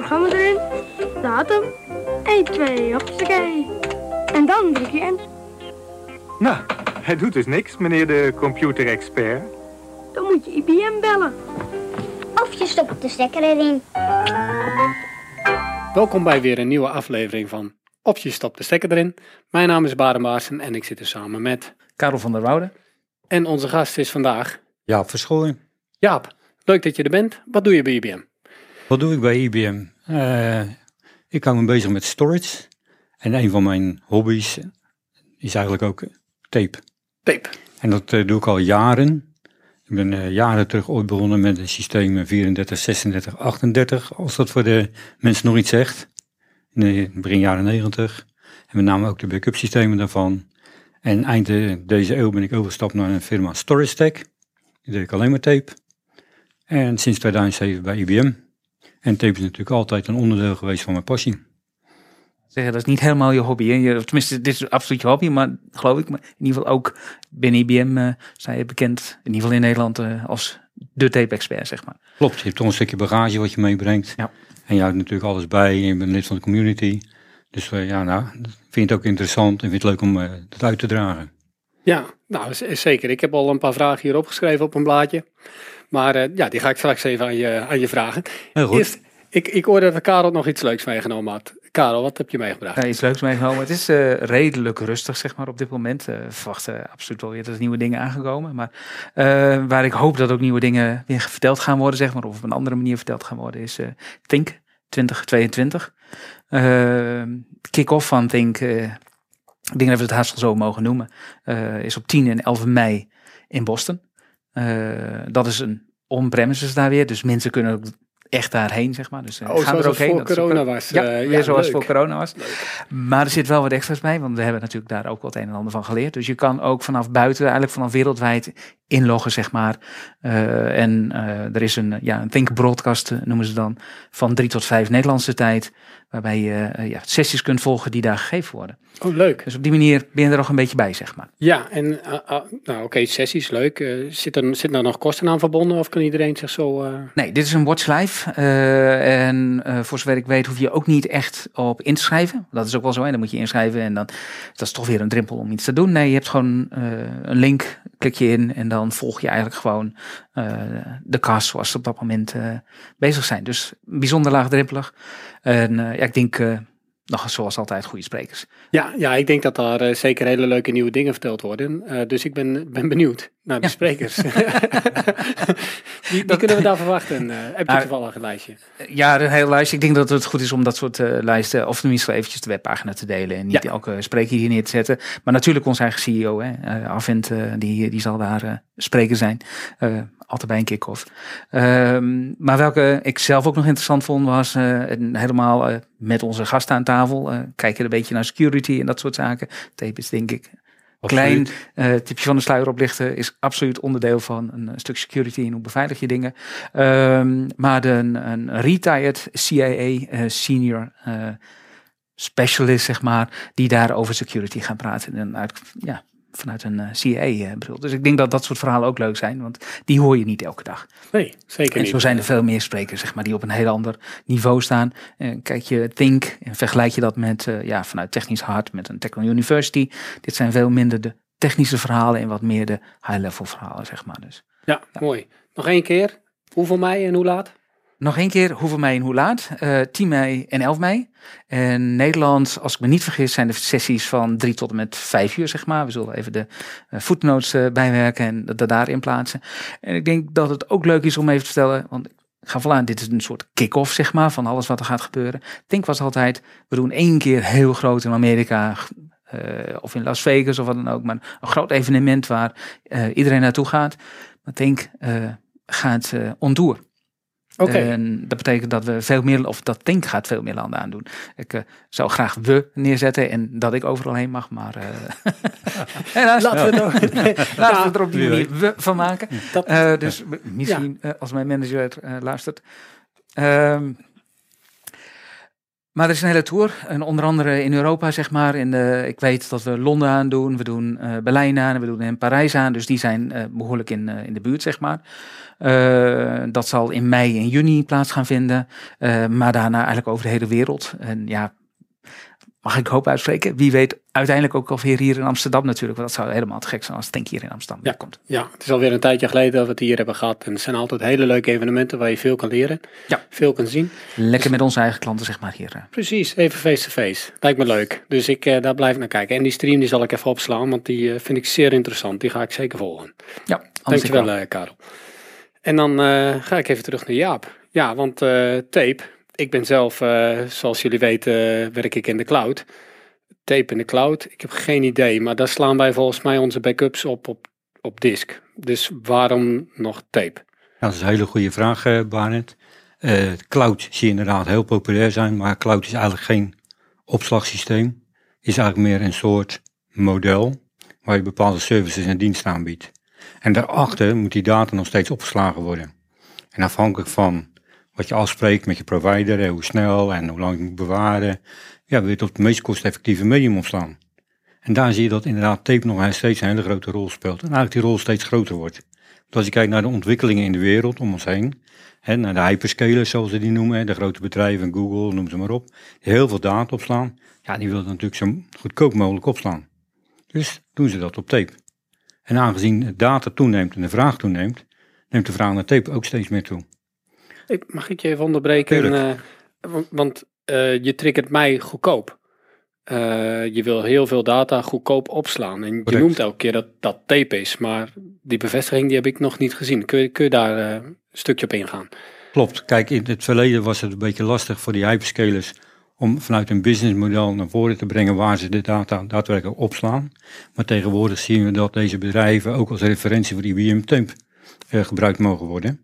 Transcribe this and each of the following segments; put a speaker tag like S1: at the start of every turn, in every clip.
S1: programma erin, datum, 1, 2, hoppakee. En dan druk je in.
S2: Nou, hij doet dus niks, meneer de computerexpert.
S1: Dan moet je IBM bellen.
S3: Of je stopt de stekker erin.
S4: Welkom bij weer een nieuwe aflevering van Op je stop de stekker erin. Mijn naam is Baren Baarsen en ik zit er samen met...
S5: Karel van der Woude.
S4: En onze gast is vandaag
S6: Jaap Verschooien.
S4: Jaap. Leuk dat je er bent. Wat doe je bij IBM?
S6: Wat doe ik bij IBM? Eh, ik hou me bezig met storage. En een van mijn hobby's is eigenlijk ook tape.
S4: Tape.
S6: En dat eh, doe ik al jaren. Ik ben eh, jaren terug ooit begonnen met het systeem 34, 36, 38. Als dat voor de mensen nog iets zegt. In de begin jaren 90. En met name ook de backup systemen daarvan. En eind deze eeuw ben ik overgestapt naar een firma Storage Tech. Die deed ik alleen maar tape. En sinds 2007 bij IBM. En tape is natuurlijk altijd een onderdeel geweest van mijn passie.
S5: Zeggen, dat is niet helemaal je hobby. Hè? Je, tenminste, dit is absoluut je hobby, maar geloof ik. Maar in ieder geval ook binnen IBM uh, zijn je bekend, in ieder geval in Nederland, uh, als de tape-expert, zeg maar.
S6: Klopt, je hebt toch een stukje bagage wat je meebrengt.
S5: Ja.
S6: En je houdt natuurlijk alles bij je bent lid van de community. Dus uh, ja, nou, vind je het ook interessant en vind het leuk om het uit te dragen.
S4: Ja, nou zeker. Ik heb al een paar vragen hier opgeschreven op een blaadje. Maar uh, ja, die ga ik straks even aan je, aan je vragen.
S6: Heel goed.
S4: Eerst, ik, ik hoorde dat Karel nog iets leuks meegenomen had. Karel, wat heb je meegebracht?
S5: Ja, iets leuks meegenomen. Het is uh, redelijk rustig, zeg maar, op dit moment. Uh, verwachten absoluut wel weer dat er nieuwe dingen aangekomen. Maar waar ik hoop dat ook nieuwe dingen weer verteld gaan worden, zeg maar, of op een andere manier verteld gaan worden, is Think 2022. Kick-off van Think, ik denk dat we het haast wel zo mogen noemen, is op 10 en 11 mei in Boston. Uh, dat is een on-premises daar weer, dus mensen kunnen ook echt daarheen, zeg maar. Dus uh,
S4: oh,
S5: gaan er ook heen.
S4: voor corona was.
S5: Ja,
S4: uh,
S5: weer
S4: ja,
S5: zoals
S4: leuk.
S5: voor corona was.
S4: Leuk.
S5: Maar er zit wel wat extra's bij, want we hebben natuurlijk daar ook wat een en ander van geleerd. Dus je kan ook vanaf buiten, eigenlijk vanaf wereldwijd inloggen, zeg maar. Uh, en er is een, ja, een Think Broadcast, noemen ze dan, van drie tot vijf Nederlandse tijd. Waarbij je ja, sessies kunt volgen die daar gegeven worden.
S4: Oh, leuk.
S5: Dus op die manier ben je er nog een beetje bij, zeg maar.
S4: Ja, en uh, uh, nou oké, okay, sessies, leuk. Uh, zit, er, zit er nog kosten aan verbonden of kan iedereen zich zo...
S5: Nee, dit is een watch live. En voor zover ik weet hoef je ook niet echt op in te schrijven. Dat is ook wel zo, hè? dan moet je inschrijven en dan dat is toch weer een drempel om iets te doen. Nee, je hebt gewoon een link, klik je in en dan volg je eigenlijk gewoon de cast zoals ze op dat moment bezig zijn. Dus bijzonder laagdrempelig. En ja, ik denk nog zoals altijd goede sprekers.
S4: Ja, ja ik denk dat daar uh, zeker hele leuke nieuwe dingen verteld worden. Uh, dus ik ben, ben benieuwd naar de
S5: Ja.
S4: sprekers. die, die kunnen we daar verwachten. Uh, heb je
S5: Nou,
S4: toevallig een lijstje?
S5: Ja, een hele lijst. Ik denk dat het goed is om dat soort lijsten, of tenminste eventjes de webpagina te delen. En niet
S4: Ja.
S5: elke spreker hier neer te zetten. Maar natuurlijk onze eigen CEO, hè, die, die zal daar spreker zijn. Altijd bij een kick-off. Um, maar welke ik zelf ook nog interessant vond, was uh, helemaal met onze gasten aan tafel. Uh, kijken een beetje naar security en dat soort zaken. Tape is denk ik klein uh, tipje van de sluier oplichten is absoluut onderdeel van een, een stuk security en hoe beveilig je dingen. Um, maar de, een, een retired CIA uh, senior specialist, zeg maar, die daar over security gaan praten. En uit, ja, vanuit een uh, CIA-bril. Dus ik denk dat dat soort verhalen ook leuk zijn, want die hoor je niet elke dag.
S4: Nee, zeker
S5: en
S4: niet.
S5: zo zijn er veel meer sprekers, zeg maar, die op een heel ander niveau staan. En kijk je Think en vergelijk je dat met, ja, vanuit technisch hart met een Technical University. Dit zijn veel minder de technische verhalen en wat meer de high-level verhalen, zeg maar. Dus.
S4: Ja, ja, mooi. Nog één keer. Hoeveel mei en hoe laat?
S5: Nog één keer, hoeveel mei en hoe laat? Uh, 10 mei en 11 mei. En Nederland, als ik me niet vergis, zijn de sessies van 3 tot en met 5 uur, zeg maar. We zullen even de uh, footnotes uh, bijwerken en dat daarin plaatsen. En ik denk dat het ook leuk is om even te vertellen, want ik ga valaan, dit is een soort kick-off, zeg maar, van alles wat er gaat gebeuren. Ik denk was altijd, we doen één keer heel groot in Amerika, of in Las Vegas of wat dan ook, maar een groot evenement waar iedereen naartoe gaat. Maar denk, uh, gaat on tour.
S4: Okay.
S5: En dat betekent dat we veel meer, of dat Think gaat veel meer landen aandoen. Ik uh, zou graag we neerzetten en dat ik overal heen mag, maar uh, helaas,
S4: laten, we, het,
S5: nee, laten we het er op die manier we van maken.
S4: Dat,
S5: uh, dus misschien ja. als mijn manager luistert. Um, Maar er is een hele tour. En onder andere in Europa, zeg maar. In de, ik weet dat we Londen aan doen. We doen eh, Berlijn aan. We doen in Parijs aan. Dus die zijn eh, behoorlijk in, eh, in de buurt, zeg maar. Eh, dat zal in mei en juni plaats gaan vinden. Eh, maar daarna eigenlijk over de hele wereld. En ja, mag ik hoop uitspreken. Wie weet uiteindelijk ook alweer hier in Amsterdam natuurlijk. Want dat zou helemaal te gek zijn als het denk hier in Amsterdam
S4: Ja.
S5: komt.
S4: Ja, het is alweer een tijdje geleden dat we het hier hebben gehad. En het zijn altijd hele leuke evenementen waar je veel kan leren.
S5: Ja.
S4: Veel kan zien.
S5: Lekker met onze eigen klanten, zeg maar, hier. eh.
S4: Precies, even face-to-face. Lijkt me leuk. Dus ik, eh, daar blijf ik naar kijken. En die stream die zal ik even opslaan, want die eh, vind ik zeer interessant. Die ga ik zeker volgen.
S5: Ja,
S4: Dankjewel,
S5: wel.
S4: Karel. En dan ga ik even terug naar Jaap. Ja, want tape. Ik ben zelf, eh, zoals jullie weten, eh, werk ik in de cloud. Tape in de cloud. Ik heb geen idee, maar daar slaan wij volgens mij onze backups op op, op disk. Dus waarom nog tape?
S6: Dat is een hele goede vraag. Eh, cloud zie je inderdaad heel populair zijn, maar cloud is eigenlijk geen opslagsysteem. Is eigenlijk meer een soort model waar je bepaalde services en diensten aanbiedt. En daarachter moet die data nog steeds opgeslagen worden. En afhankelijk van wat je afspreekt met je provider, eh, hoe snel en hoe lang je moet bewaren, ja, wil je op het meest kosteffectieve medium opslaan. En daar zie je dat inderdaad tape nog steeds een hele grote rol speelt. En eigenlijk die rol steeds groter wordt. Want als je kijkt naar de ontwikkelingen in de wereld om ons heen, hè, naar de hyperscalers zoals ze die noemen, de grote bedrijven, Google, noem ze maar op, die heel veel data opslaan, ja, die willen natuurlijk zo goedkoop mogelijk opslaan. Dus doen ze dat op tape. En aangezien data toeneemt en de vraag toeneemt, neemt de vraag naar tape ook steeds meer toe.
S4: Mag ik je even onderbreken? Eh, want eh, je triggert mij goedkoop. Eh, je wil heel veel data goedkoop opslaan. En je noemt elke keer dat dat tape is. Maar die bevestiging die heb ik nog niet gezien. Kun je, kun je daar een stukje op ingaan?
S6: Klopt. Kijk, in het verleden was het een beetje lastig voor die hyperscalers om vanuit een businessmodel naar voren te brengen waar ze de data daadwerkelijk opslaan. Maar tegenwoordig zien we dat deze bedrijven ook als referentie voor IBM eh, gebruikt mogen worden.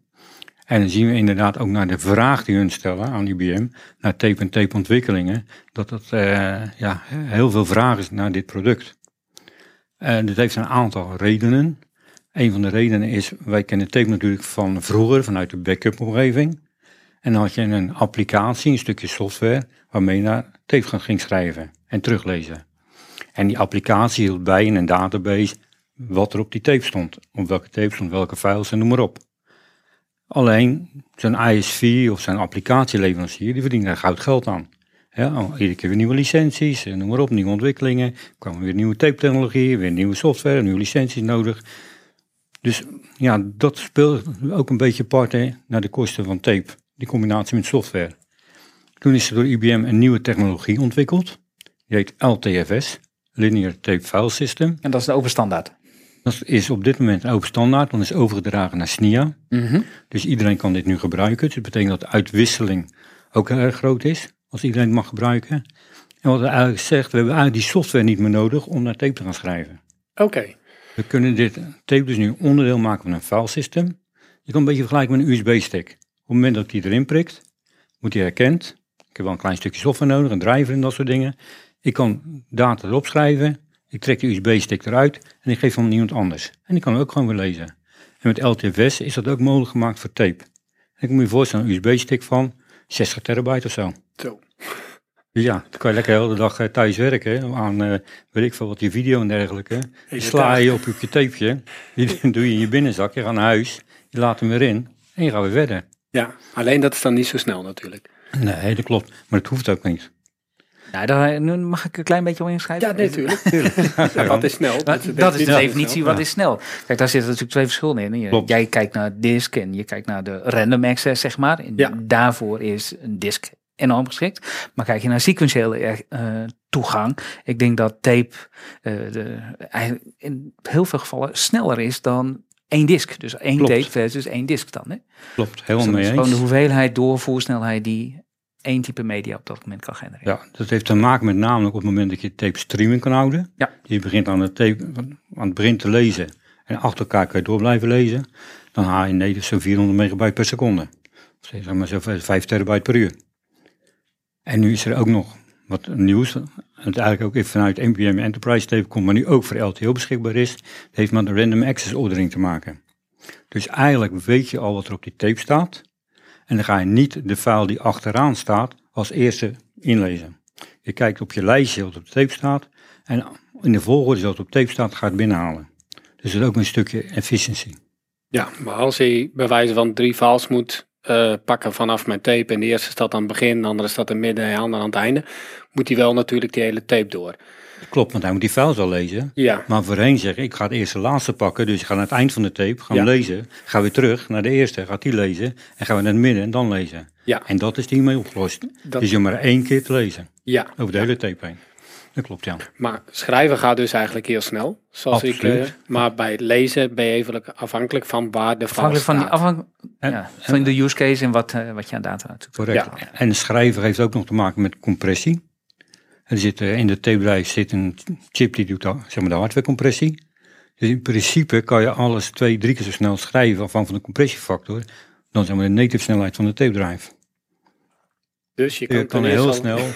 S6: En dan zien we inderdaad ook naar de vraag die hun stellen aan IBM, naar tape en tape ontwikkelingen, dat dat eh, ja, heel veel vraag is naar dit product. En dit heeft een aantal redenen. Een van de redenen is, wij kennen tape natuurlijk van vroeger, vanuit de backup omgeving. En dan had je een applicatie, een stukje software, waarmee je naar tape ging schrijven en teruglezen. En die applicatie hield bij in een database wat er op die tape stond. Op welke tape stond, welke files en noem maar op. Alleen zijn ISV of zijn applicatieleverancier, die verdient daar goud geld aan. Ja, iedere keer weer nieuwe licenties, en noem maar op, nieuwe ontwikkelingen. Er kwamen weer nieuwe tape-technologie, weer nieuwe software, nieuwe licenties nodig. Dus ja, dat speelt ook een beetje part hè, naar de kosten van tape. Die combinatie met software. Toen is er door IBM een nieuwe technologie ontwikkeld. Die heet LTFS, Linear Tape File System.
S5: En dat is de overstandaard.
S6: Dat is op dit moment een open standaard, want is overgedragen naar SNIA. Dus iedereen kan dit nu gebruiken. Dus dat betekent dat de uitwisseling ook heel erg groot is, als iedereen het mag gebruiken. En wat er eigenlijk zegt, we hebben eigenlijk die software niet meer nodig om naar tape te gaan schrijven.
S4: Oké.
S6: We kunnen dit tape dus nu onderdeel maken van een filesystem. Je kan een beetje vergelijken met een USB-stick. Op het moment dat die erin prikt, moet die herkend. Ik heb wel een klein stukje software nodig, een driver en dat soort dingen. Ik kan data erop schrijven, ik trek de USB-stick eruit en ik geef hem aan iemand anders. En die kan hem ook gewoon weer lezen. En met LTFS is dat ook mogelijk gemaakt voor tape. En ik moet je voorstellen, een USB-stick van 60 terabyte of zo.
S4: Zo.
S6: Dus ja, dan kan je lekker de hele dag eh, thuis werken aan, eh, weet ik veel wat, je video en dergelijke.
S4: Hele
S6: sla je op, je tapeje, die doe je in je binnenzak, je gaat naar huis, je laat hem weer in en je gaat weer verder.
S4: Ja, alleen dat is dan niet zo snel natuurlijk.
S6: Nee, dat klopt, maar dat hoeft ook niet.
S5: Nou, daar nu mag ik een klein beetje op inschrijven.
S4: Ja, natuurlijk. Ja, wat is snel?
S5: Dat,
S4: is
S5: dat is de definitie, wat is snel? Kijk, daar zitten natuurlijk twee verschillen in. Je- jij kijkt naar disk en je kijkt naar de random access, zeg maar. En
S4: Ja.
S5: Daarvoor is een disk enorm geschikt. Maar kijk je naar sequentiële eh, toegang, ik denk dat tape eh, de, in heel veel gevallen sneller is dan één disk. Dus één
S6: Klopt.
S5: tape versus één disk dan. Hè?
S6: Klopt,
S5: Dus
S6: helemaal
S5: is
S6: mee
S5: gewoon de
S6: eens.
S5: hoeveelheid doorvoersnelheid die één type media op dat moment kan genereren.
S6: Ja, dat heeft te maken met namelijk op het moment dat je tape streaming kan houden.
S5: Ja.
S6: Je begint aan het, tape, aan het begin te lezen en achter elkaar kan je door blijven lezen. Dan haal je nee, zo'n 400 megabyte per seconde. Of zeg maar zo 5 terabyte per uur. En nu is er ook nog wat nieuws. Het eigenlijk ook even vanuit NPM Enterprise tape komt, maar nu ook voor LTO beschikbaar is. Heeft met de random access ordering te maken. Dus eigenlijk weet je al wat er op die tape staat. En dan ga je niet de file die achteraan staat als eerste inlezen. Je kijkt op je lijstje wat op tape staat. En in de volgorde het op tape staat, gaat het binnenhalen. Dus dat is ook een stukje efficiency.
S4: Ja, maar als hij bij wijze van drie files moet eh, pakken vanaf mijn tape en de eerste staat aan het begin, de andere staat in het midden en de andere aan het einde, moet hij wel natuurlijk die hele tape door.
S6: Klopt, want hij moet die files al lezen.
S4: Ja,
S6: Maar voorheen zeggen, ik ga het eerste laatste pakken. Dus je gaat naar het eind van de tape, gaan
S4: Ja.
S6: lezen. Ga weer terug naar de eerste, gaat die lezen. En gaan we naar het midden en dan lezen.
S4: Ja.
S6: En dat is hiermee opgelost.
S4: Dat-
S6: Dus je maar één keer te lezen.
S4: ja.
S6: Over de hele tape heen. Dat klopt, ja.
S4: Maar schrijven gaat dus eigenlijk heel snel. Zoals ik,
S6: Absoluut.
S4: eh, maar bij het lezen ben je even afhankelijk van waar de
S5: Afhankelijk van, die,
S6: En-
S5: ja, van de use case en wat, eh, wat je aan data uitzoekt.
S6: Correct.
S4: Ja.
S6: En de schrijver heeft ook nog te maken met compressie. Er zit, eh, in de tape-drive zit een chip die doet zeg maar, de hardwarecompressie. Dus in principe kan je alles twee, drie keer zo snel schrijven afhankelijk van de compressiefactor. Dan zeg maar de native snelheid van de tape-drive.
S4: Dus je kan,
S6: Je kan
S4: ten
S6: heel snel,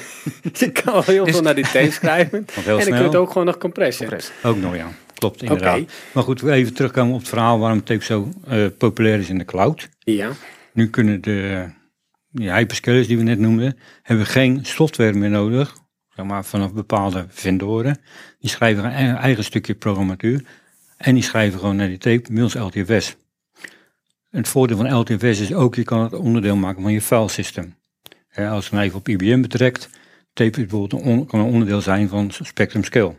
S4: je kan al heel
S5: Dus-
S4: veel naar die tape schrijven. en dan kun je ook gewoon nog compressen.
S5: Compress.
S6: ook nog ja. Klopt, inderdaad.
S4: Oké.
S6: Maar goed, even terugkomen op het verhaal waarom tape zo eh, populair is in de cloud.
S4: Ja,
S6: Nu kunnen de die hyperscalers die we net noemden, hebben geen software meer nodig, zeg maar vanaf bepaalde vendoren. Die schrijven een eigen- stukje programmatuur en die schrijven gewoon naar die tape middels LTFS. Het voordeel van LTFS is ook, je kan het onderdeel maken van je filesystem. Hè, als je even op IBM betrekt, tape is bijvoorbeeld een kan een onderdeel zijn van Spectrum Scale.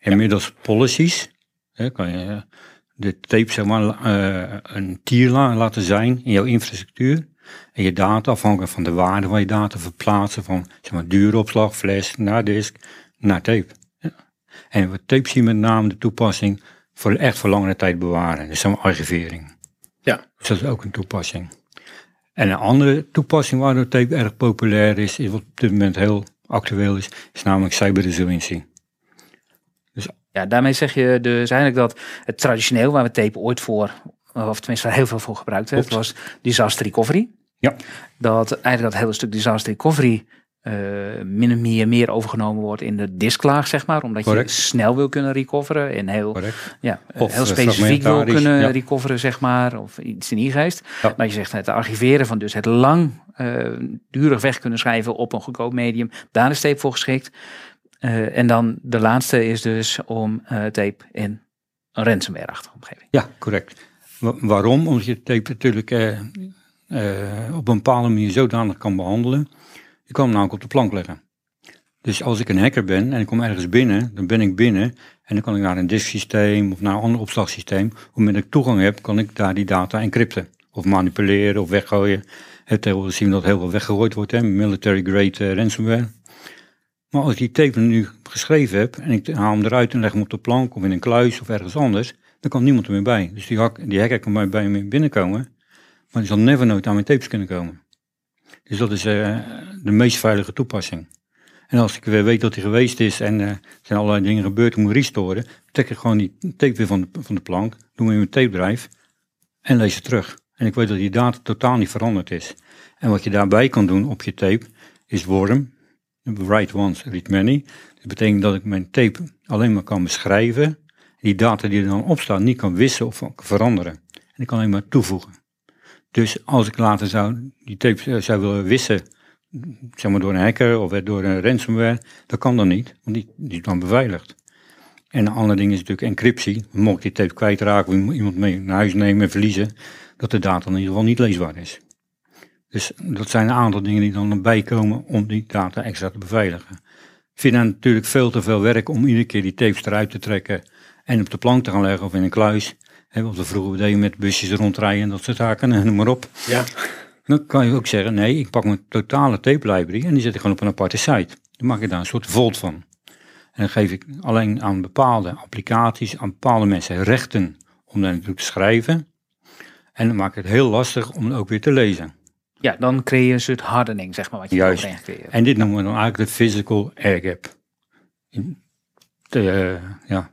S6: En middels policies hè, kan je de tape zeg maar, eh, een tier la- laten zijn in jouw infrastructuur. En je data, afhankelijk van de waarde van je data, verplaatsen van zeg maar, duuropslag, flash, naar disk, naar tape. Ja. En we tape zien met name de toepassing voor echt voor langere tijd bewaren. Dus zo'n archivering.
S4: Ja.
S6: Dus dat is ook een toepassing. En een andere toepassing waardoor tape erg populair is, is wat op dit moment heel actueel is, is namelijk cyber resiliency.
S5: Ja, daarmee zeg je dus eigenlijk dat het traditioneel waar we tape ooit voor, of tenminste heel veel voor gebruikt
S6: Klopt.
S5: was disaster recovery.
S6: Ja.
S5: Dat eigenlijk dat hele stuk disaster recovery eh min of meer, meer overgenomen wordt in de disklaag, zeg maar. Omdat
S6: Correct.
S5: je snel wil kunnen recoveren en heel,
S6: Correct.
S5: ja,
S6: Of,
S5: heel
S6: eh,
S5: specifiek wil kunnen
S6: ja.
S5: recoveren, zeg maar. Of iets in die geest.
S6: Ja.
S5: Maar je zegt het archiveren van dus het lang eh, durig weg kunnen schrijven op een goedkoop medium. Daar is tape voor geschikt. Eh, en dan de laatste is dus om eh, tape in een ransomware-achtige omgeving.
S6: Ja, correct. Wa- waarom? Omdat je tape natuurlijk eh, eh, op een bepaalde manier zodanig kan behandelen. Je kan hem namelijk op de plank leggen. Dus als ik een hacker ben en ik kom ergens binnen, dan ben ik binnen en dan kan ik naar een disksysteem of naar een ander opslagsysteem. Op het ik toegang heb, kan ik daar die data encrypten. Of manipuleren of weggooien. Het zien we dat heel veel weggegooid wordt, hè, military grade eh, ransomware. Maar als ik die tape nu geschreven heb en ik haal hem eruit en leg hem op de plank of in een kluis of ergens anders, dan kan niemand er meer bij. Dus die, hak, die hacker kan bij, me binnenkomen, maar die zal never nooit aan mijn tapes kunnen komen. Dus dat is eh, de meest veilige toepassing. En als ik weer weet dat hij geweest is en eh, zijn allerlei dingen gebeurd, moet restoren, trek ik gewoon die tape weer van de, van de plank, doe hem in mijn tape drive en lees het terug. En ik weet dat die data totaal niet veranderd is. En wat je daarbij kan doen op je tape, is worm, write once, read many. Dat betekent dat ik mijn tape alleen maar kan beschrijven, die data die er dan op staat niet kan wissen of veranderen. En ik kan alleen maar toevoegen. Dus als ik later zou die tape eh, zou willen wissen, zeg maar door een hacker of door een ransomware, dat kan dan niet, want die, die is dan beveiligd. En een ander ding is natuurlijk encryptie. Mocht die tape kwijtraken of iemand mee naar huis nemen en verliezen, dat de data in ieder geval niet leesbaar is. Dus dat zijn een aantal dingen die dan bij komen om die data extra te beveiligen. Ik vind het natuurlijk veel te veel werk om iedere keer die tapes eruit te trekken en op de plank te gaan leggen of in een kluis. Hè, wat we vroeger deden met busjes rondrijden en dat soort zaken, noem maar op.
S4: Ja.
S6: Dan kan je ook zeggen, nee, ik pak mijn totale tape library en die zet ik gewoon op een aparte site. Dan maak ik daar een soort vault van. En dan geef ik alleen aan bepaalde applicaties, aan bepaalde mensen rechten om daar natuurlijk te schrijven. En dan maak ik het heel lastig om het ook weer te lezen.
S5: Ja, dan creëer je een soort hardening, zeg maar, wat je
S6: Juist. En dit noemen we dan eigenlijk de physical air gap. De, eh, ja,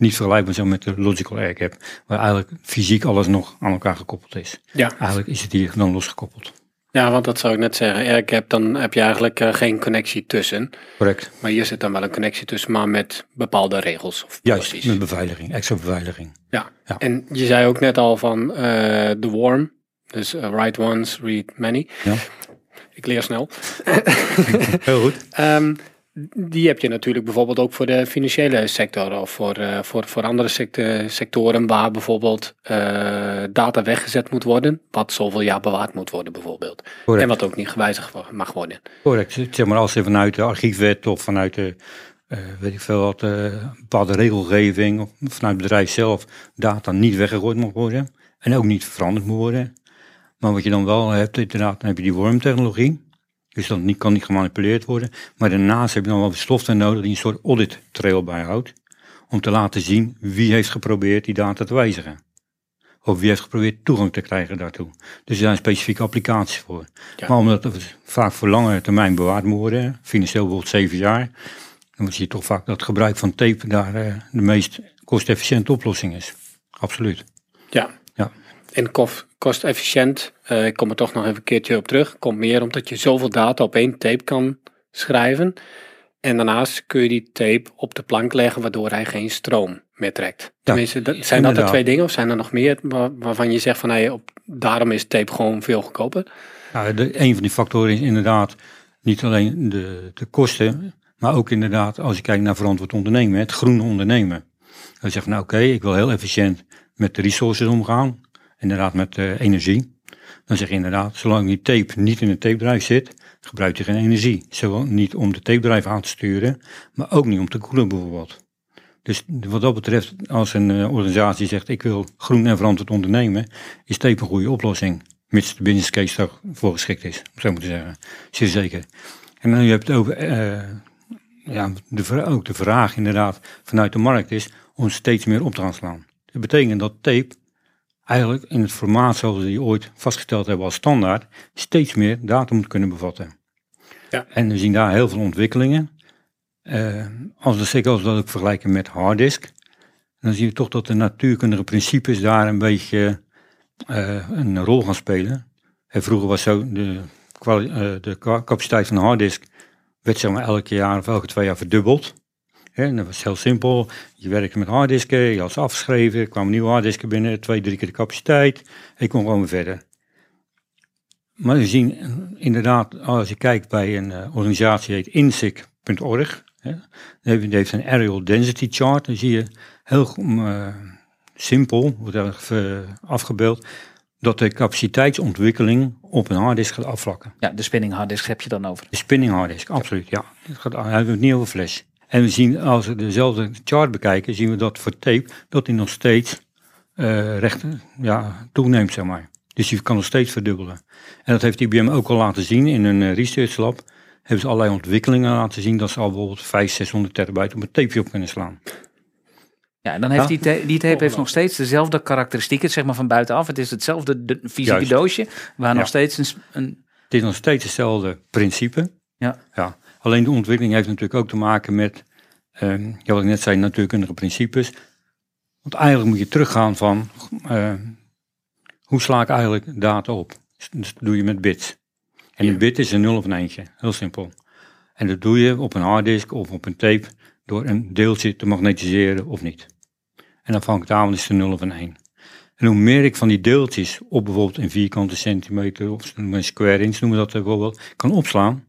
S6: niet vergelijkbaar zo met de logical air gap, waar eigenlijk fysiek alles nog aan elkaar gekoppeld is.
S4: Ja.
S6: Eigenlijk is het hier dan losgekoppeld.
S4: ja, want dat zou ik net zeggen. Airgap, dan heb je eigenlijk eh, geen connectie tussen.
S6: Correct.
S4: Maar hier zit dan wel een connectie tussen, maar met bepaalde regels of
S6: Juist,
S4: policies.
S6: met beveiliging, extra beveiliging.
S4: Ja.
S6: Ja.
S4: en je zei ook net al van eh, de worm. Dus eh, write once, read many.
S6: Ja.
S4: ik leer snel.
S6: Heel goed.
S4: Ehm, die heb je natuurlijk bijvoorbeeld ook voor de financiële sector of voor, eh, voor, voor andere secte- sectoren waar bijvoorbeeld eh, data weggezet moet worden, wat zoveel jaar bewaard moet worden bijvoorbeeld.
S6: Correct.
S4: En wat ook niet gewijzigd mag worden.
S6: Correct. Zeg maar als er vanuit de archiefwet of vanuit de, eh, weet ik veel wat, eh, bepaalde regelgeving of vanuit het bedrijf zelf data niet weggegooid mag worden en ook niet veranderd moet worden. Maar wat je dan wel hebt, inderdaad, dan heb je die wormtechnologie. Dus dat niet, kan niet gemanipuleerd worden. Maar daarnaast heb je dan wel software nodig die een soort audit trail bijhoudt. Om te laten zien wie heeft geprobeerd die data te wijzigen. Of wie heeft geprobeerd toegang te krijgen daartoe. Dus er zijn specifieke applicaties voor.
S4: Ja.
S6: Maar omdat het vaak voor langere termijn bewaard moet worden, financieel bijvoorbeeld zeven jaar, dan zie je toch vaak dat gebruik van tape daar eh, de meest kostefficiënte oplossing is. Absoluut.
S4: Ja. En kostefficiënt, eh, ik kom er toch nog even een keertje op terug, komt meer omdat je zoveel data op één tape kan schrijven. En daarnaast kun je die tape op de plank leggen, waardoor hij geen stroom meer trekt. Tenminste, dat, zijn dat de twee dingen of zijn er nog meer waar- waarvan je zegt van hey, op, daarom is tape gewoon veel goedkoper?
S6: Nou, de, een van die factoren is inderdaad niet alleen de, de kosten, maar ook inderdaad als je kijkt naar verantwoord ondernemen, het groene ondernemen. Dan zeg je nou oké, ik wil heel efficiënt met de resources omgaan, inderdaad met eh, energie. Dan zeg je inderdaad, zolang die tape niet in een tapedrive zit, gebruikt je geen energie. Zowel niet om de tapedrive aan te sturen, maar ook niet om te koelen bijvoorbeeld. Dus wat dat betreft, als een eh, organisatie zegt ik wil groen en verantwoord ondernemen, is tape een goede oplossing. Mits de business case daarvoor geschikt is, zo moeten zeggen. Zeer zeker. En dan je hebt het over, eh, ja, de, ook de vraag inderdaad vanuit de markt is om steeds meer op te gaan slaan. Dat betekent dat tape eigenlijk in het formaat zoals we die ooit vastgesteld hebben als standaard, steeds meer data moet kunnen bevatten.
S4: Ja.
S6: En we zien daar heel veel ontwikkelingen. Eh, als we zeker als we dat ook vergelijken met harddisk, dan zien we toch dat de natuurkundige principes daar een beetje eh, een rol gaan spelen. En vroeger was zo de, eh, de capaciteit van een harddisk werd zeg maar elke jaar of elke twee jaar verdubbeld. Dat was heel simpel. Je werkte met harddisken, je had ze afgeschreven, er kwamen nieuwe harddisken binnen, twee, drie keer de capaciteit. En je kon gewoon weer verder. Maar we zien inderdaad, als je kijkt bij een eh, organisatie die heet insic.org, die heeft- een aerial density chart. Dan zie je heel eh, simpel, wordt er eh, afgebeeld, dat de capaciteitsontwikkeling op een harddisk gaat afvlakken.
S5: Ja, de spinning harddisk heb je dan over.
S6: De spinning harddisk, absoluut, ja. Het gaat, hij hebben het niet over flash. En we zien, als we dezelfde chart bekijken, zien we dat voor tape, dat die nog steeds eh, recht ja, toeneemt, zeg maar. Dus die kan nog steeds verdubbelen. En dat heeft IBM ook al laten zien in een eh, research lab. Hebben ze allerlei ontwikkelingen laten zien dat ze al bijvoorbeeld 500, 600 terabyte op een tapeje op kunnen slaan.
S5: Ja, en dan heeft
S6: Ja.
S5: die, ta- die tape heeft nog steeds dezelfde karakteristieken, zeg maar van buitenaf. Het is hetzelfde de, fysieke
S6: Juist.
S5: doosje, waar nog steeds een, een
S6: Het is nog steeds hetzelfde principe.
S5: Ja.
S6: ja. Alleen de ontwikkeling heeft natuurlijk ook te maken met, ehm, ja, wat ik net zei, natuurkundige principes. Want eigenlijk moet je teruggaan van, ehm, hoe sla ik eigenlijk data op? Dus dat doe je met bits. En een bit is een nul of een eentje, heel simpel. En dat doe je op een harddisk of op een tape door een deeltje te magnetiseren of niet. En afhankelijk daarvan is het een 0 of een 1. En hoe meer ik van die deeltjes op bijvoorbeeld een vierkante centimeter of een square inch noemen we dat bijvoorbeeld, kan opslaan,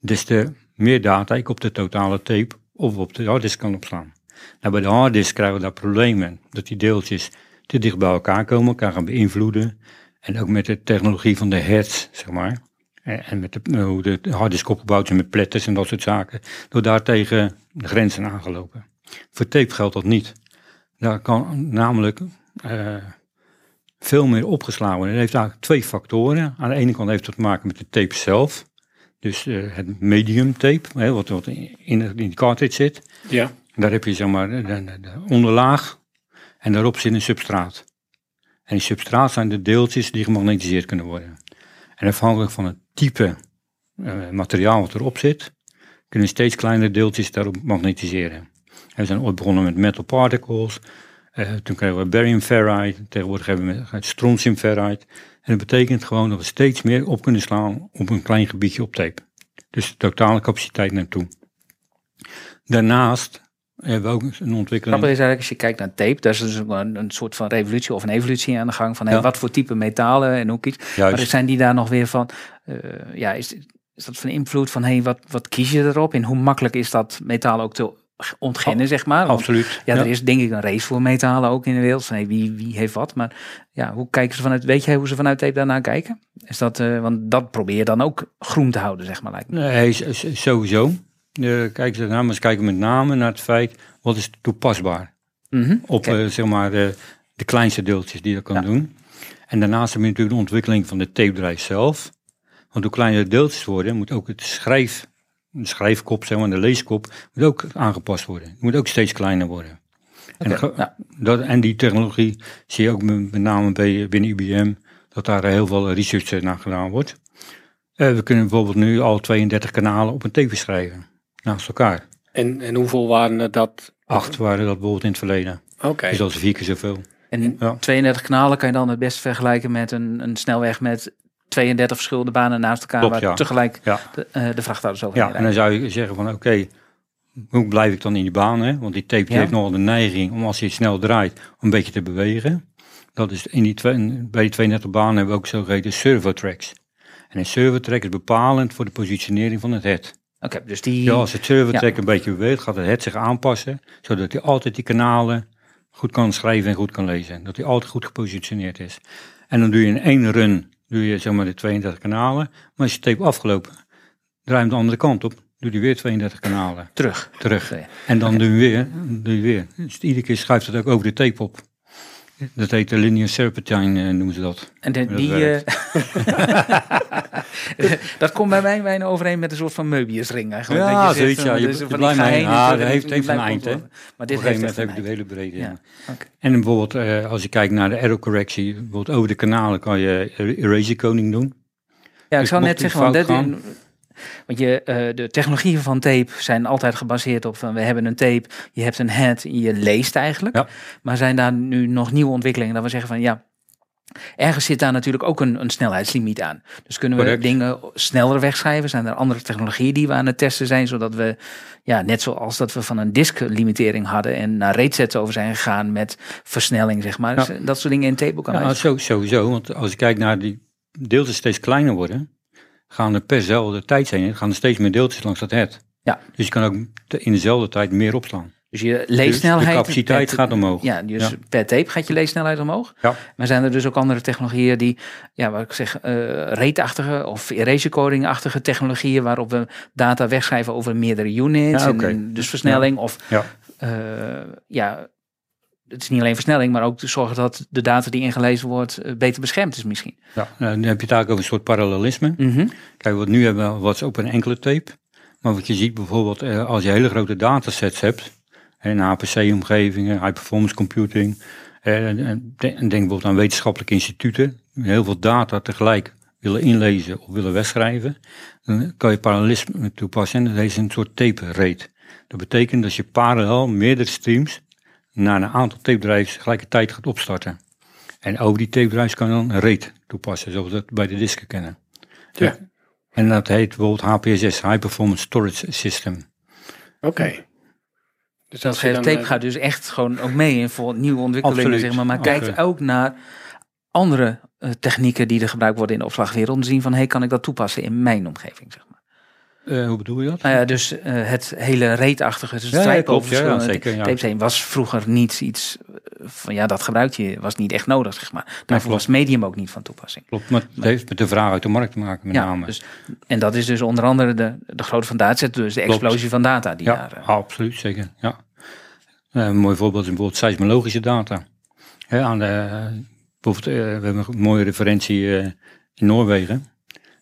S6: des te meer data ik op de totale tape of op de harddisk kan opslaan. Nou, bij de harddisk krijgen we daar problemen, dat die deeltjes te dicht bij elkaar komen, elkaar gaan beïnvloeden. En ook met de technologie van de hertz, zeg maar. En met de, hoe de harddisk opgebouwd is met platters en dat soort zaken. Door daar tegen de grenzen aangelopen. Voor tape geldt dat niet. Daar kan namelijk eh, veel meer opgeslagen worden. Dat heeft eigenlijk twee factoren. Aan de ene kant heeft het te maken met de tape zelf. Dus eh, het medium tape, hè, wat, wat in, in de- die cartridge zit.
S4: Ja.
S6: Daar heb je zeg maar de, de- de onderlaag en daarop zit een substraat. En die substraat zijn de deeltjes die gemagnetiseerd kunnen worden. En afhankelijk van het type eh, materiaal wat erop zit, kunnen steeds kleinere deeltjes daarop magnetiseren. En we zijn ooit begonnen met metal particles. eh, toen kregen we barium ferrite. Tegenwoordig hebben we strontium ferrite. En dat betekent gewoon dat we steeds meer op kunnen slaan op een klein gebiedje op tape. Dus de totale capaciteit neemt toe. Daarnaast hebben we ook een
S5: Grappig
S6: ontwikkeling.
S5: is eigenlijk als je kijkt naar tape, daar is dus een, een soort van revolutie of een evolutie aan de gang van hey, wat voor type metalen en hoe kies. Maar
S6: Juist.
S5: zijn die daar nog weer van, eh, ja, is, is dat van invloed van hey, wat, wat kies je erop en hoe makkelijk is dat metaal ook te ontginnen, zeg maar? Want,
S6: Absoluut.
S5: ja, er is denk ik een race voor metalen ook in de wereld. Van, hey, wie, wie heeft wat? Maar ja, hoe kijken ze vanuit, weet jij hoe ze vanuit tape daarnaar kijken? Is dat, eh, want dat probeer je dan ook groen te houden, zeg maar, lijkt me.
S6: Nee, sowieso. Uh, kijk maar ze kijken met name naar het feit, wat is toepasbaar?
S5: Mhm.
S6: Op eh, zeg maar de kleinste deeltjes die je kan
S5: Ja.
S6: doen. En daarnaast heb je natuurlijk de ontwikkeling van de tapedrijf zelf. Want hoe kleiner de deeltjes worden, moet ook het schrijf, de schrijfkop, zeg maar, de leeskop, moet ook aangepast worden. Het moet ook steeds kleiner worden. En,
S5: Oké,
S6: ge-
S5: ja.
S6: dat, en die technologie zie je ook met, met name bij, binnen IBM, dat daar heel veel research eh, naar gedaan wordt. Eh, we kunnen bijvoorbeeld nu al 32 kanalen op een tape schrijven, naast elkaar.
S4: En, en hoeveel waren er dat?
S6: Acht waren dat bijvoorbeeld in het verleden.
S4: Oké.
S6: Dus dat is vier keer zoveel.
S5: En
S6: Ja.
S5: 32 kanalen kan je dan het best vergelijken met een, een snelweg met 32 verschillende banen naast elkaar,
S6: Klopt,
S5: waar
S6: ja.
S5: tegelijk
S6: Ja.
S5: de, eh, de over
S6: Ja, en dan zou je zeggen van oké, hoe blijf ik dan in die baan? Hè? Want die tape die
S5: Ja.
S6: heeft nogal de neiging om als je snel draait, een beetje te bewegen. Dat is in die twee, bij die 32 banen hebben we ook zogeheten servotracks. En een servotrack is bepalend voor de positionering van het head.
S5: Oké, dus die.
S6: Ja, als het servotrack een beetje beweegt, gaat het head zich aanpassen, zodat hij altijd die kanalen goed kan schrijven en goed kan lezen. Dat hij altijd goed gepositioneerd is. En dan doe je in één run, doe je zeg maar de 32 kanalen. Maar als je tape afgelopen, draai hem de andere kant op, doe je weer 32 kanalen
S5: terug.
S6: terug. En dan doe je weer, doe je weer. Dus iedere keer schuift het ook over de tape op. Dat heet de linear serpentine, eh, noemen ze dat.
S5: En de-
S6: Dat
S5: die. eh, dat komt bij mij bijna overeen met een soort van Möbiusring eigenlijk.
S6: Ja,
S5: dat je
S6: zoiets,
S5: van,
S6: ja. Je-
S5: dus
S6: je blijft
S5: heen en
S6: ja,
S5: terug
S6: dat heeft- heeft een eind, hè.
S5: Maar
S6: Op
S5: dit
S6: een gegeven moment heb
S5: een eind.
S6: hele breedte. Ja.
S5: Ja.
S6: En bijvoorbeeld, eh, als je kijkt naar de error correctie, bijvoorbeeld over de kanalen kan je er- eraser coding doen.
S5: Ja, ik
S6: Dus
S5: zou net zeggen, want, want je, eh, de technologieën van tape zijn altijd gebaseerd op van we hebben een tape, je hebt een head, je leest eigenlijk.
S6: Ja.
S5: Maar zijn daar nu nog nieuwe ontwikkelingen dat we zeggen van ja, ergens zit daar natuurlijk ook een, een snelheidslimiet aan. Dus kunnen we
S6: Correct.
S5: dingen sneller wegschrijven? Zijn er andere technologieën die we aan het testen zijn, zodat we, ja, net zoals dat we van een disk-limitering hadden en naar ratesets over zijn gegaan met versnelling, zeg maar.
S6: Ja.
S5: Dus, dat soort dingen in tape ook aan
S6: Ja, zo, sowieso, want als je kijkt naar die deeltjes steeds kleiner worden, gaan er per zelfde tijd heen, gaan er steeds meer deeltjes langs dat head.
S5: Ja.
S6: Dus je kan ook in dezelfde tijd meer opslaan.
S5: Dus je
S6: Dus
S5: leesnelheid.
S6: de capaciteit
S5: per-
S6: gaat omhoog.
S5: Ja, dus
S6: Ja.
S5: per tape gaat je leesnelheid omhoog.
S6: Ja.
S5: Maar zijn er dus ook andere technologieën die, ja, wat ik zeg, eh rate-achtige of erasure coding-achtige technologieën waarop we data wegschrijven over meerdere units.
S6: Ja,
S5: en- dus versnelling of,
S6: Ja.
S5: eh, ja, het is niet alleen versnelling, maar ook te zorgen dat de data die ingelezen wordt eh, beter beschermd is misschien.
S6: Ja, nou, dan heb je het eigenlijk over een soort parallelisme.
S5: Mhm.
S6: Kijk, wat nu hebben we, wat is op een enkele tape. Maar wat je ziet bijvoorbeeld, eh, als je hele grote datasets hebt, in HPC-omgevingen, high performance computing, eh, en, en denk en denk bijvoorbeeld aan wetenschappelijke instituten, heel veel data tegelijk willen inlezen of willen wegschrijven, dan kan je parallelisme toepassen en dat heet een soort tape rate. Dat betekent dat je parallel meerdere streams naar een aantal tape drives tegelijkertijd gaat opstarten. En over die tape drives kan je dan een rate toepassen, zoals we dat bij de disken kennen.
S4: Ja.
S6: En dat heet bijvoorbeeld HPSS, High Performance Storage System.
S4: Oké. Dus
S5: Dat
S4: dan,
S5: tape
S4: eh,
S5: gaat dus echt gewoon ook mee in voor nieuwe ontwikkelingen,
S6: Absoluut.
S5: zeg maar. Maar kijkt
S6: Absoluut.
S5: ook naar andere eh, technieken die er gebruikt worden in de opslagwereld. Om te zien van, hey, kan ik dat toepassen in mijn omgeving, zeg maar.
S6: Eh, hoe bedoel je dat?
S5: Nou ja, dus eh, het hele reetachtige, dus het
S6: Ja, ja, klopt. zeker, ja.
S5: tapes heen, was vroeger niet iets eh, van, ja, dat gebruik je, was niet echt nodig, zeg maar. Daarvoor was medium ook niet van toepassing.
S6: Klopt, maar het heeft met de vraag uit de markt te maken met
S5: ja,
S6: name.
S5: dus, en dat is dus onder andere de, de grootte van dataset, dus de
S6: Klopt.
S5: explosie van data die
S6: ja,
S5: daar...
S6: absoluut, zeker. Ja. Een mooi voorbeeld is bijvoorbeeld seismologische data. Aan de, bijvoorbeeld, we hebben een mooie referentie in Noorwegen.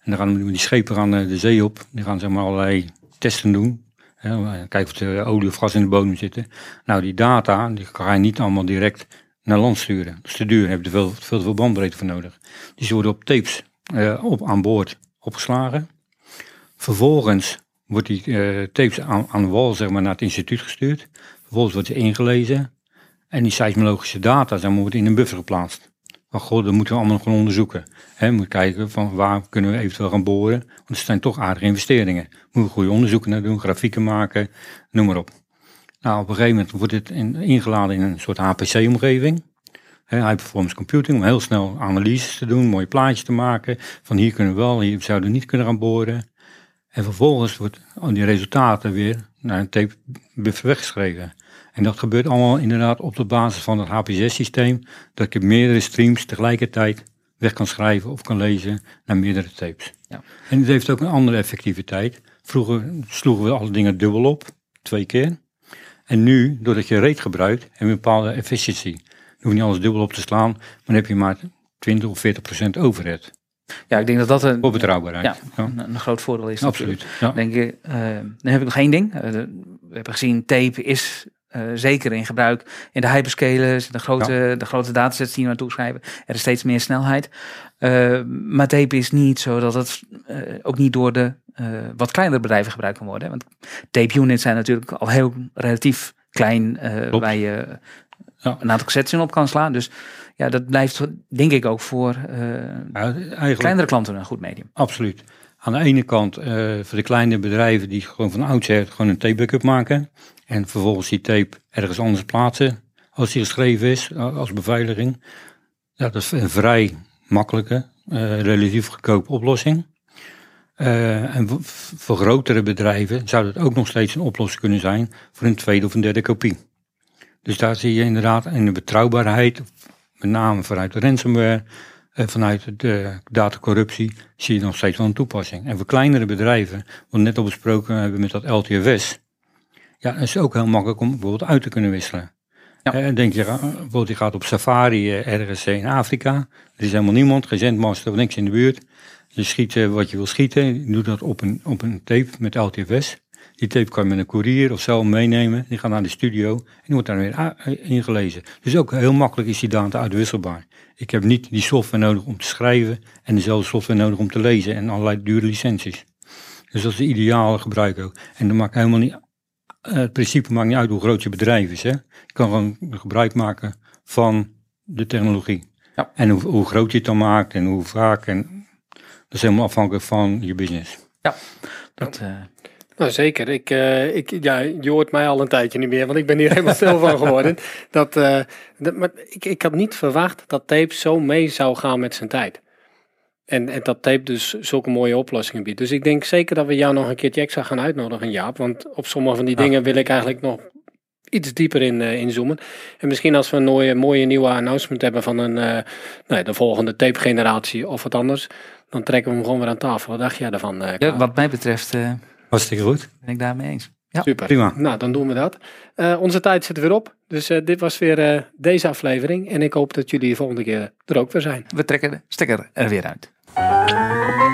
S6: Dan gaan die schepen gaan eh, de zee op. Die gaan zeg maar allerlei testen doen. Hè, kijken of er olie of gas in de bodem zitten. Nou, die data die ga je niet allemaal direct naar land sturen. Dat is te duur, daar heb je veel, veel te veel bandbreedte voor nodig. Die ze worden op tapes eh, op, aan boord opgeslagen. Vervolgens wordt die eh, tapes aan, aan de wal zeg maar, naar het instituut gestuurd. Vervolgens wordt ze ingelezen. En die seismologische data maar, wordt in een buffer geplaatst. Goh, dat moeten we allemaal nog gaan onderzoeken. Hè, moet kijken van waar kunnen we eventueel gaan boren. Want het zijn toch aardige investeringen. Moeten we goede onderzoeken naar doen, grafieken maken, noem maar op. Nou, op een gegeven moment wordt dit in- ingeladen in een soort HPC-omgeving. High performance computing, om heel snel analyses te doen, mooie plaatjes te maken. Van hier kunnen we wel, hier zouden we niet kunnen gaan boren. En vervolgens wordt die resultaten weer naar een tape weggeschreven. En dat gebeurt allemaal inderdaad op de basis van het HPS-systeem. Dat ik meerdere streams tegelijkertijd weg kan schrijven of kan lezen naar meerdere tapes.
S5: Ja.
S6: En het heeft ook een andere effectiviteit. Vroeger sloegen we alle dingen dubbel op, twee keer. En nu, doordat je rate gebruikt, heb je een bepaalde hoef je niet alles dubbel op te slaan, maar dan heb je maar 20 of 40 procent overhead.
S5: Ja, ik denk dat dat een,
S6: Op betrouwbaarheid.
S5: ja,
S6: Ja,
S5: een, een groot voordeel is.
S6: absoluut. Ja.
S5: Denk ik, eh, dan heb ik nog één ding. Eh, we hebben gezien, tape is eh, zeker in gebruik in de hyperscalers, de grote, de grote datasets die je naartoe schrijven. Er is steeds meer snelheid. Eh, maar tape is niet zo dat het eh, ook niet door de wat kleinere bedrijven gebruikt kan worden. Want tape units zijn natuurlijk al heel relatief klein, waar je
S6: Ja.
S5: een aantal cassettes in op kan slaan. Dus ja, dat blijft denk ik ook voor
S6: Ja,
S5: kleinere klanten een goed medium.
S6: Absoluut. Aan de ene kant voor de kleine bedrijven die gewoon van oudsher gewoon een tape backup maken. En vervolgens die tape ergens anders plaatsen als die geschreven is, a- als beveiliging. Ja, dat is een vrij makkelijke, eh, relatief goedkope oplossing. Eh, en voor, grotere bedrijven zou dat ook nog steeds een oplossing kunnen zijn voor een tweede of een derde kopie. Dus daar zie je inderdaad in de betrouwbaarheid, met name vanuit de ransomware, eh, vanuit de datacorruptie, zie je nog steeds wel een toepassing. En voor kleinere bedrijven, wat we net al besproken hebben met dat LTFS, ja, is ook heel makkelijk om bijvoorbeeld uit te kunnen wisselen.
S5: Ja.
S6: Eh, denk je, eh, bijvoorbeeld je gaat op safari eh, ergens in Afrika, er is helemaal niemand, geen zendmaster of niks in de buurt. Je schiet eh, wat je wil schieten, je doet dat op een, op een tape met LTFS. Die tape kan je met een courier of zo meenemen. Die gaat naar de studio en die wordt daar weer ingelezen. Dus ook heel makkelijk is die data uitwisselbaar. Ik heb niet die software nodig om te schrijven en dezelfde software nodig om te lezen en allerlei dure licenties. Dus dat is de ideale gebruik ook. En dat maakt helemaal niet, het principe maakt niet uit hoe groot je bedrijf is. Hè. Je kan gewoon gebruik maken van de technologie.
S5: Ja.
S6: En hoe, hoe groot je het dan maakt en hoe vaak. En dat is helemaal afhankelijk van je business.
S5: Dat, eh,
S4: Nou, zeker. Ik, eh, ik, ja, je hoort mij al een tijdje niet meer, want ik ben hier helemaal stil van geworden. Dat, eh, dat, maar ik, ik had niet verwacht dat tape zo mee zou gaan met zijn tijd. En, en dat tape dus zulke mooie oplossingen biedt. Dus ik denk zeker dat we jou nog een keertje extra gaan uitnodigen, Jaap. Want op sommige van die
S6: Ja.
S4: dingen wil ik eigenlijk nog iets dieper in eh, inzoomen. En misschien als we een mooie, mooie nieuwe announcement hebben van een, eh, nou ja, de volgende tape generatie of wat anders, dan trekken we hem gewoon weer aan tafel. Wat dacht jij daarvan? eh,
S5: ja, wat mij betreft eh,
S6: Hartstikke goed.
S5: ben ik daarmee eens. Ja.
S4: Super.
S6: Prima.
S4: Nou, dan doen we dat. Eh, onze tijd zit er weer op. Dus eh, dit was weer deze aflevering. En ik hoop dat jullie de volgende keer er ook weer zijn.
S5: We trekken de stekker er weer uit. Música